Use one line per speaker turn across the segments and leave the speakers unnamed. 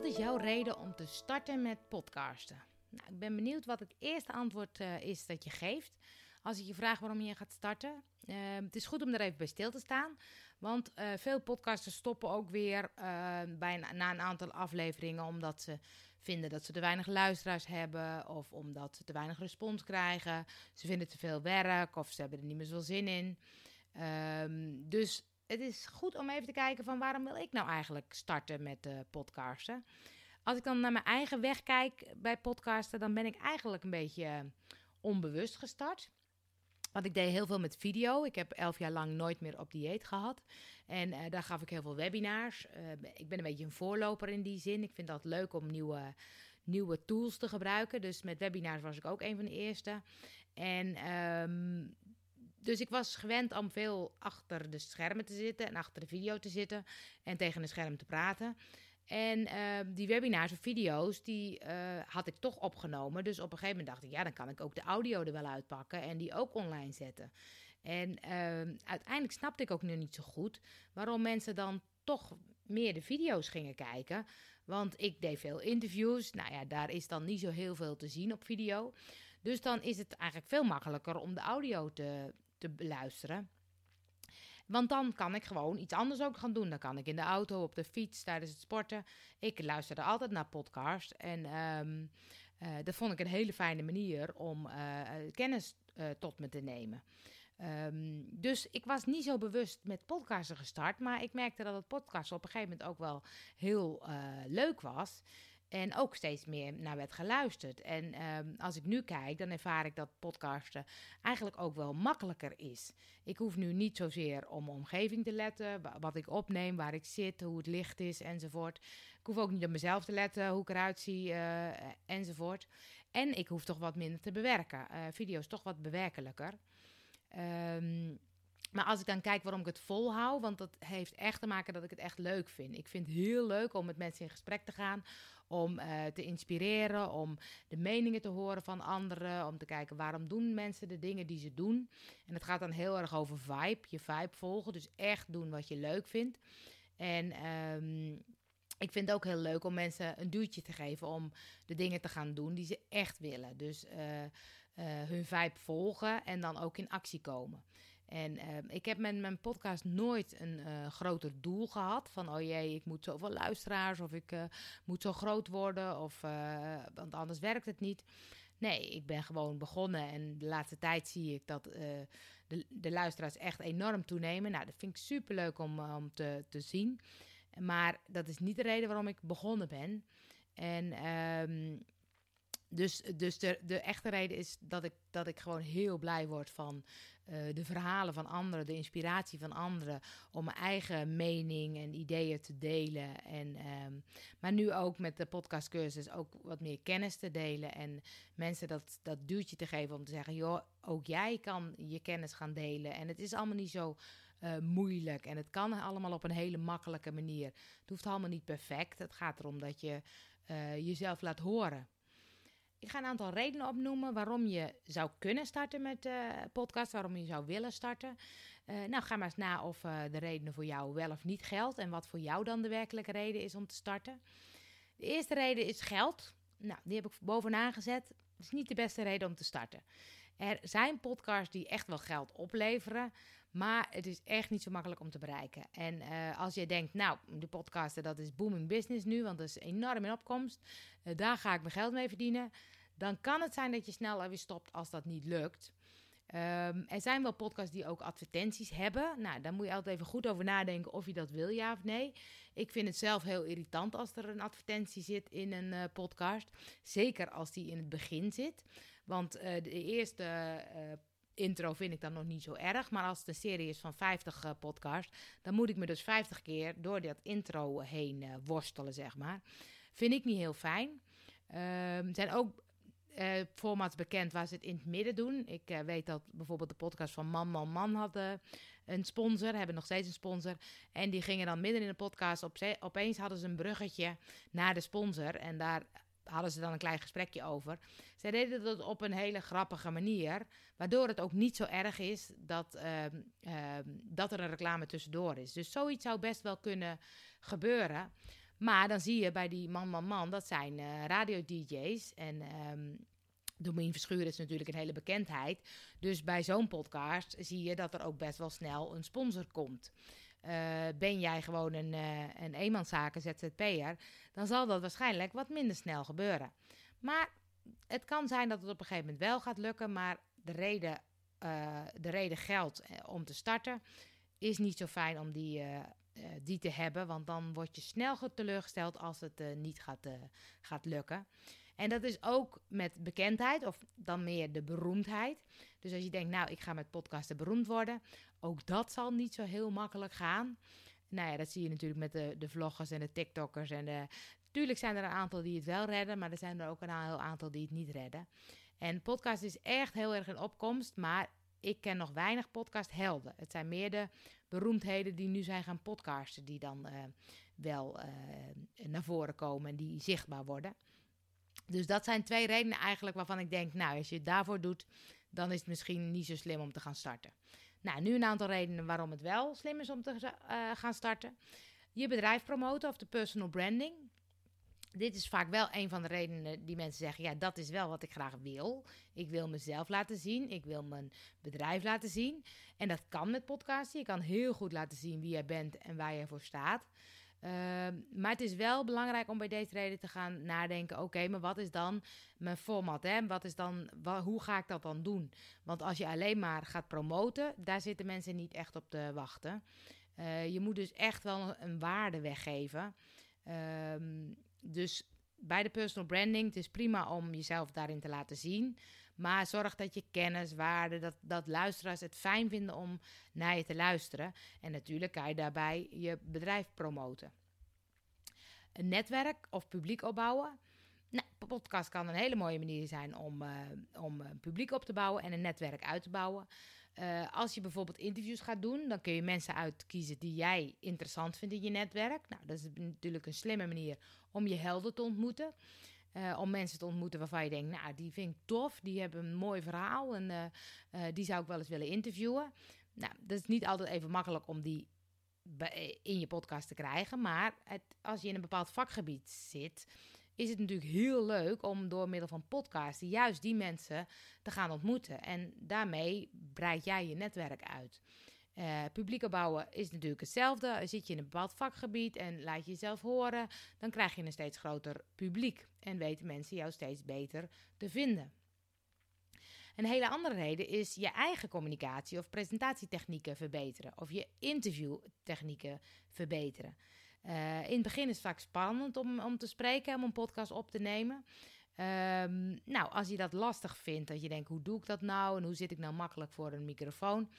Wat is jouw reden om te starten met podcasten? Nou, ik ben benieuwd wat het eerste antwoord uh, is dat je geeft. Als ik je vraag waarom je gaat starten. Uh, het is goed om er even bij stil te staan. Want uh, veel podcasters stoppen ook weer bij een, na een aantal afleveringen. Omdat ze vinden dat ze te weinig luisteraars hebben. Of omdat ze te weinig respons krijgen. Ze vinden te veel werk. Of ze hebben er niet meer zoveel zin in. Um, dus het is goed om even te kijken van waarom wil ik nou eigenlijk starten met uh, podcasten. Als ik dan naar mijn eigen weg kijk bij podcasten, dan ben ik eigenlijk een beetje uh, onbewust gestart. Want ik deed heel veel met video. Ik heb elf jaar lang nooit meer op dieet gehad. En uh, daar gaf ik heel veel webinars. ik ben een beetje een voorloper in die zin. Ik vind dat leuk om nieuwe, nieuwe tools te gebruiken. Dus met webinars was ik ook een van de eerste. En um, dus ik was gewend om veel achter de schermen te zitten en achter de video te zitten en tegen een scherm te praten. En uh, die webinars of video's, die uh, had ik toch opgenomen. Dus op een gegeven moment dacht ik, ja, dan kan ik ook de audio er wel uitpakken en die ook online zetten. En uh, uiteindelijk snapte ik ook nu niet zo goed waarom mensen dan toch meer de video's gingen kijken. Want ik deed veel interviews. Nou ja, daar is dan niet zo heel veel te zien op video. Dus dan is het eigenlijk veel makkelijker om de audio te, te beluisteren. Want dan kan ik gewoon iets anders ook gaan doen. Dan kan ik in de auto, op de fiets, tijdens het sporten. Ik luisterde altijd naar podcasts. En um, uh, dat vond ik een hele fijne manier om uh, kennis uh, tot me te nemen. Um, dus ik was niet zo bewust met podcasten gestart. Maar ik merkte dat het podcast op een gegeven moment ook wel heel leuk was. En ook steeds meer naar werd geluisterd. En um, als ik nu kijk, dan ervaar ik dat podcasten eigenlijk ook wel makkelijker is. Ik hoef nu niet zozeer om omgeving te letten, wat ik opneem, waar ik zit, hoe het licht is enzovoort. Ik hoef ook niet op mezelf te letten, hoe ik eruit zie uh, enzovoort. En ik hoef toch wat minder te bewerken. Uh, video is toch wat bewerkelijker. Um, maar als ik dan kijk waarom ik het volhoud, want dat heeft echt te maken dat ik het echt leuk vind. Ik vind het heel leuk om met mensen in gesprek te gaan, om uh, te inspireren, om de meningen te horen van anderen, om te kijken waarom doen mensen de dingen die ze doen. En het gaat dan heel erg over vibe, je vibe volgen, dus echt doen wat je leuk vindt. En um, ik vind het ook heel leuk om mensen een duwtje te geven om de dingen te gaan doen die ze echt willen. Dus uh, uh, hun vibe volgen en dan ook in actie komen. En uh, ik heb met mijn podcast nooit een uh, groter doel gehad. Van oh jee, ik moet zoveel luisteraars of ik uh, moet zo groot worden. Of, want anders werkt het niet. Nee, ik ben gewoon begonnen. En de laatste tijd zie ik dat de, de luisteraars echt enorm toenemen. Nou, dat vind ik super leuk om, om te, te zien. Maar dat is niet de reden waarom ik begonnen ben. En um, dus, dus de, de echte reden is dat ik, dat ik gewoon heel blij word van uh, de verhalen van anderen, de inspiratie van anderen, om mijn eigen mening en ideeën te delen. En, um, maar nu ook met de podcastcursus ook wat meer kennis te delen en mensen dat, dat duwtje te geven om te zeggen, joh, ook jij kan je kennis gaan delen. En het is allemaal niet zo uh, moeilijk en het kan allemaal op een hele makkelijke manier. Het hoeft allemaal niet perfect. Het gaat erom dat je uh, jezelf laat horen. Ik ga een aantal redenen opnoemen waarom je zou kunnen starten met uh, podcast, waarom je zou willen starten. Uh, nou, ga maar eens na of uh, de redenen voor jou wel of niet geldt en wat voor jou dan de werkelijke reden is om te starten. De eerste reden is geld. Nou, die heb ik bovenaan gezet. Dat is niet de beste reden om te starten. Er zijn podcasts die echt wel geld opleveren, maar het is echt niet zo makkelijk om te bereiken. En uh, als je denkt, nou, de podcasten, dat is booming business nu, want dat is enorm in opkomst. Uh, daar ga ik mijn geld mee verdienen. Dan kan het zijn dat je snel weer stopt als dat niet lukt. Um, er zijn wel podcasts die ook advertenties hebben. Nou, daar moet je altijd even goed over nadenken of je dat wil, ja of nee. Ik vind het zelf heel irritant als er een advertentie zit in een uh, podcast. Zeker als die in het begin zit. Want uh, de eerste uh, intro vind ik dan nog niet zo erg. Maar als het een serie is van 50 uh, podcasts, dan moet ik me dus 50 keer door dat intro heen worstelen, zeg maar. Vind ik niet heel fijn. Er uh, zijn ook formats bekend waar ze het in het midden doen. Ik weet dat bijvoorbeeld de podcast van Man, Man, Man hadden een sponsor, hebben nog steeds een sponsor. En die gingen dan midden in de podcast, op opeens hadden ze een bruggetje naar de sponsor. En daar hadden ze dan een klein gesprekje over. Zij deden dat op een hele grappige manier, waardoor het ook niet zo erg is dat, uh, uh, dat er een reclame tussendoor is. Dus zoiets zou best wel kunnen gebeuren. Maar dan zie je bij die man, man, man, dat zijn uh, radio-dj's. En um, Domien Verschuren is natuurlijk een hele bekendheid. Dus bij zo'n podcast zie je dat er ook best wel snel een sponsor komt. Uh, ben jij gewoon een, uh, een eenmanszaken ZZP'er, dan zal dat waarschijnlijk wat minder snel gebeuren. Maar het kan zijn dat het op een gegeven moment wel gaat lukken, maar de reden, uh, de reden geld om te starten is niet zo fijn om die, die te hebben, want dan word je snel teleurgesteld als het niet gaat, gaat lukken. En dat is ook met bekendheid, of dan meer de beroemdheid. Dus als je denkt, nou, ik ga met podcasten beroemd worden, ook dat zal niet zo heel makkelijk gaan. Nou ja, dat zie je natuurlijk met de, de vloggers en de TikTokkers. En de, tuurlijk zijn er een aantal die het wel redden, maar er zijn er ook een heel aantal die het niet redden. En podcast is echt heel erg in opkomst, maar ik ken nog weinig podcasthelden. Het zijn meer de beroemdheden die nu zijn gaan podcasten, die dan uh, wel uh, naar voren komen en die zichtbaar worden. Dus dat zijn twee redenen eigenlijk waarvan ik denk, nou, als je het daarvoor doet, dan is het misschien niet zo slim om te gaan starten. Nou, nu een aantal redenen waarom het wel slim is om te uh, gaan starten. Je bedrijf promoten of de personal branding. Dit is vaak wel een van de redenen die mensen zeggen: ja, dat is wel wat ik graag wil. Ik wil mezelf laten zien. Ik wil mijn bedrijf laten zien. En dat kan met podcasten. Je kan heel goed laten zien wie jij bent en waar je voor staat. Uh, maar het is wel belangrijk om bij deze reden te gaan nadenken: oké, maar wat is dan mijn format? Wat is dan, hoe ga ik dat dan doen? Want als je alleen maar gaat promoten, daar zitten mensen niet echt op te wachten. Uh, je moet dus echt wel een waarde weggeven. Um, dus bij de personal branding, het is prima om jezelf daarin te laten zien. Maar zorg dat je kennis, waarde, dat, dat luisteraars het fijn vinden om naar je te luisteren. En natuurlijk kan je daarbij je bedrijf promoten. Een netwerk of publiek opbouwen. Nou, podcast kan een hele mooie manier zijn om, uh, om een publiek op te bouwen en een netwerk uit te bouwen. Uh, als je bijvoorbeeld interviews gaat doen, dan kun je mensen uitkiezen die jij interessant vindt in je netwerk. Nou, dat is natuurlijk een slimme manier om je helden te ontmoeten. Uh, om mensen te ontmoeten waarvan je denkt, nou, die vind ik tof, die hebben een mooi verhaal en uh, uh, die zou ik wel eens willen interviewen. Nou, dat is niet altijd even makkelijk om die in je podcast te krijgen, maar het, als je in een bepaald vakgebied zit, is het natuurlijk heel leuk om door middel van podcasten juist die mensen te gaan ontmoeten. En daarmee breid jij je netwerk uit. Uh, publiek opbouwen is natuurlijk hetzelfde. Zit je in een bepaald vakgebied en laat je jezelf horen, dan krijg je een steeds groter publiek en weten mensen jou steeds beter te vinden. Een hele andere reden is je eigen communicatie of presentatietechnieken verbeteren of je interviewtechnieken verbeteren. Uh, in het begin is het vaak spannend om, om te spreken, om een podcast op te nemen. Um, nou, als je dat lastig vindt, dat je denkt, hoe doe ik dat nou en hoe zit ik nou makkelijk voor een microfoon,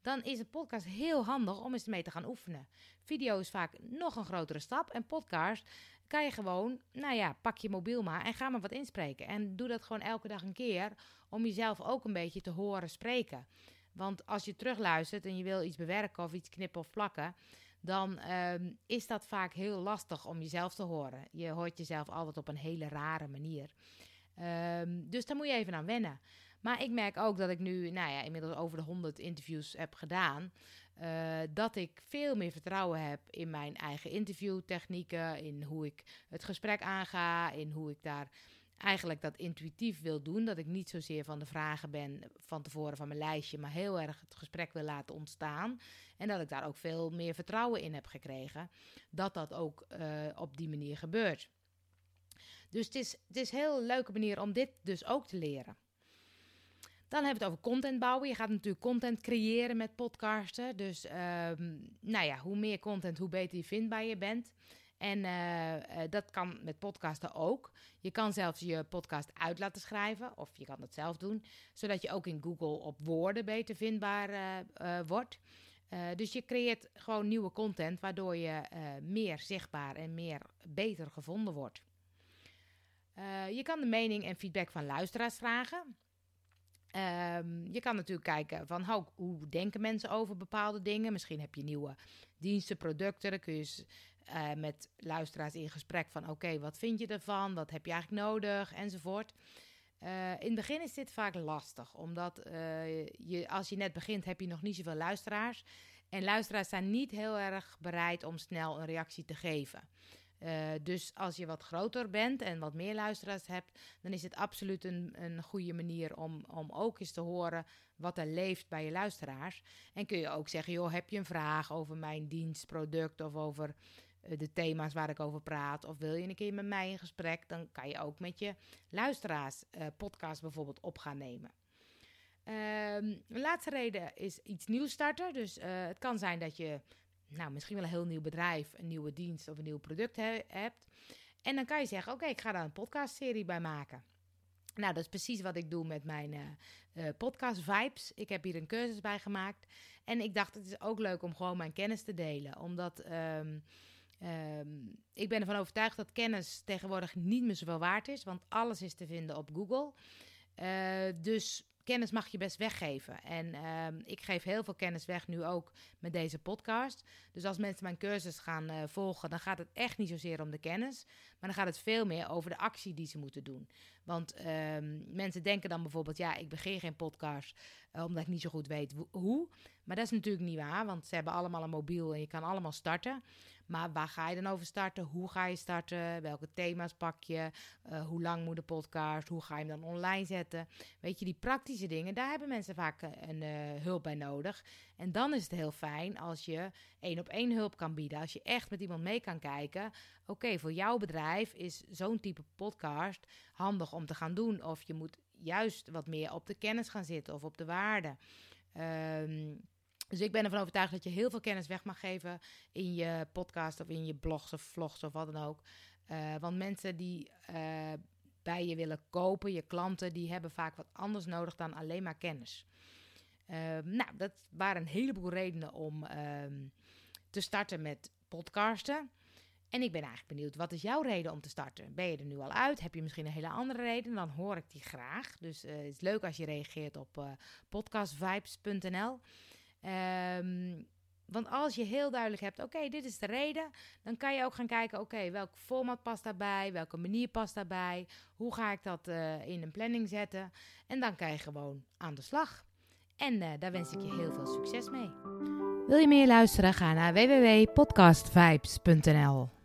dan is een podcast heel handig om eens mee te gaan oefenen. Video is vaak nog een grotere stap en podcast kan je gewoon, nou ja, pak je mobiel maar en ga maar wat inspreken. En doe dat gewoon elke dag een keer om jezelf ook een beetje te horen spreken. Want als je terugluistert en je wil iets bewerken of iets knippen of plakken, dan um, is dat vaak heel lastig om jezelf te horen. Je hoort jezelf altijd op een hele rare manier. Um, dus daar moet je even aan wennen. Maar ik merk ook dat ik nu, nou ja, inmiddels over de 100 interviews heb gedaan. Uh, dat ik veel meer vertrouwen heb in mijn eigen interviewtechnieken, in hoe ik het gesprek aanga, in hoe ik daar eigenlijk dat intuïtief wil doen. Dat ik niet zozeer van de vragen ben van tevoren van mijn lijstje, maar heel erg het gesprek wil laten ontstaan. En dat ik daar ook veel meer vertrouwen in heb gekregen. Dat dat ook uh, op die manier gebeurt. Dus het is, het is een heel leuke manier om dit dus ook te leren. Dan hebben we het over content bouwen. Je gaat natuurlijk content creëren met podcasten. Dus um, nou ja, hoe meer content, hoe beter je vindbaar je bent. En uh, uh, dat kan met podcasten ook. Je kan zelfs je podcast uit laten schrijven, of je kan dat zelf doen, zodat je ook in Google op woorden beter vindbaar uh, wordt. dus je creëert gewoon nieuwe content, waardoor je meer zichtbaar en meer beter gevonden wordt. je kan de mening en feedback van luisteraars vragen. Um, je kan natuurlijk kijken van hoe, hoe, denken mensen over bepaalde dingen. Misschien heb je nieuwe diensten, producten. Dan kun je uh, met luisteraars in gesprek van oké, wat vind je ervan? Wat heb je eigenlijk nodig? Enzovoort. Uh, in het begin is dit vaak lastig, omdat uh, je, als je net begint heb je nog niet zoveel luisteraars. En luisteraars zijn niet heel erg bereid om snel een reactie te geven. Eh, dus als je wat groter bent en wat meer luisteraars hebt, dan is het absoluut een, een goede manier om, om ook eens te horen wat er leeft bij je luisteraars. En kun je ook zeggen, joh, heb je een vraag over mijn dienstproduct of over eh, de thema's waar ik over praat, of wil je een keer met mij in gesprek, dan kan je ook met je luisteraars uh, podcast bijvoorbeeld op gaan nemen. De laatste reden is iets nieuws starten. Dus het kan zijn dat je nou, misschien wel een heel nieuw bedrijf, een nieuwe dienst of een nieuw product hebt. En dan kan je zeggen, oké, ik ga daar een podcastserie bij maken. Nou, dat is precies wat ik doe met mijn uh, podcast Vibes. Ik heb hier een cursus bij gemaakt. En ik dacht, het is ook leuk om gewoon mijn kennis te delen. Omdat um, um, ik ben ervan overtuigd dat kennis tegenwoordig niet meer zoveel waard is. Want alles is te vinden op Google. Uh, dus kennis mag je best weggeven. En ehm, ik geef heel veel kennis weg nu ook met deze podcast. Dus als mensen mijn cursus gaan uh, volgen, dan gaat het echt niet zozeer om de kennis. Maar dan gaat het veel meer over de actie die ze moeten doen. Want um, mensen denken dan bijvoorbeeld, ja, ik begin geen podcast uh, omdat ik niet zo goed weet hoe. Maar dat is natuurlijk niet waar, want ze hebben allemaal een mobiel en je kan allemaal starten. Maar waar ga je dan over starten? Hoe ga je starten? Welke thema's pak je? Uh, hoe lang moet de podcast? Hoe ga je hem dan online zetten? Weet je, die praktische dingen, daar hebben mensen vaak een uh, hulp bij nodig. En dan is het heel fijn als je één op één hulp kan bieden. Als je echt met iemand mee kan kijken. Oké, voor jouw bedrijf is zo'n type podcast handig om te gaan doen. Of je moet juist wat meer op de kennis gaan zitten of op de waarde. Um, dus ik ben ervan overtuigd dat je heel veel kennis weg mag geven in je podcast of in je blogs of vlogs of wat dan ook. Uh, want mensen die uh, bij je willen kopen, je klanten, die hebben vaak wat anders nodig dan alleen maar kennis. Uh, nou, dat waren een heleboel redenen om ehm, te starten met podcasten. En ik ben eigenlijk benieuwd, wat is jouw reden om te starten? Ben je er nu al uit? Heb je misschien een hele andere reden? Dan hoor ik die graag. Dus het is leuk als je reageert op podcastvibes.nl. Um, want als je heel duidelijk hebt, oké, dit is de reden, dan kan je ook gaan kijken, oké, welk format past daarbij, welke manier past daarbij, hoe ga ik dat uh, in een planning zetten. En dan kan je gewoon aan de slag. En uh, daar wens ik je heel veel succes mee. Wil je meer luisteren? Ga naar www.podcastvibes.nl.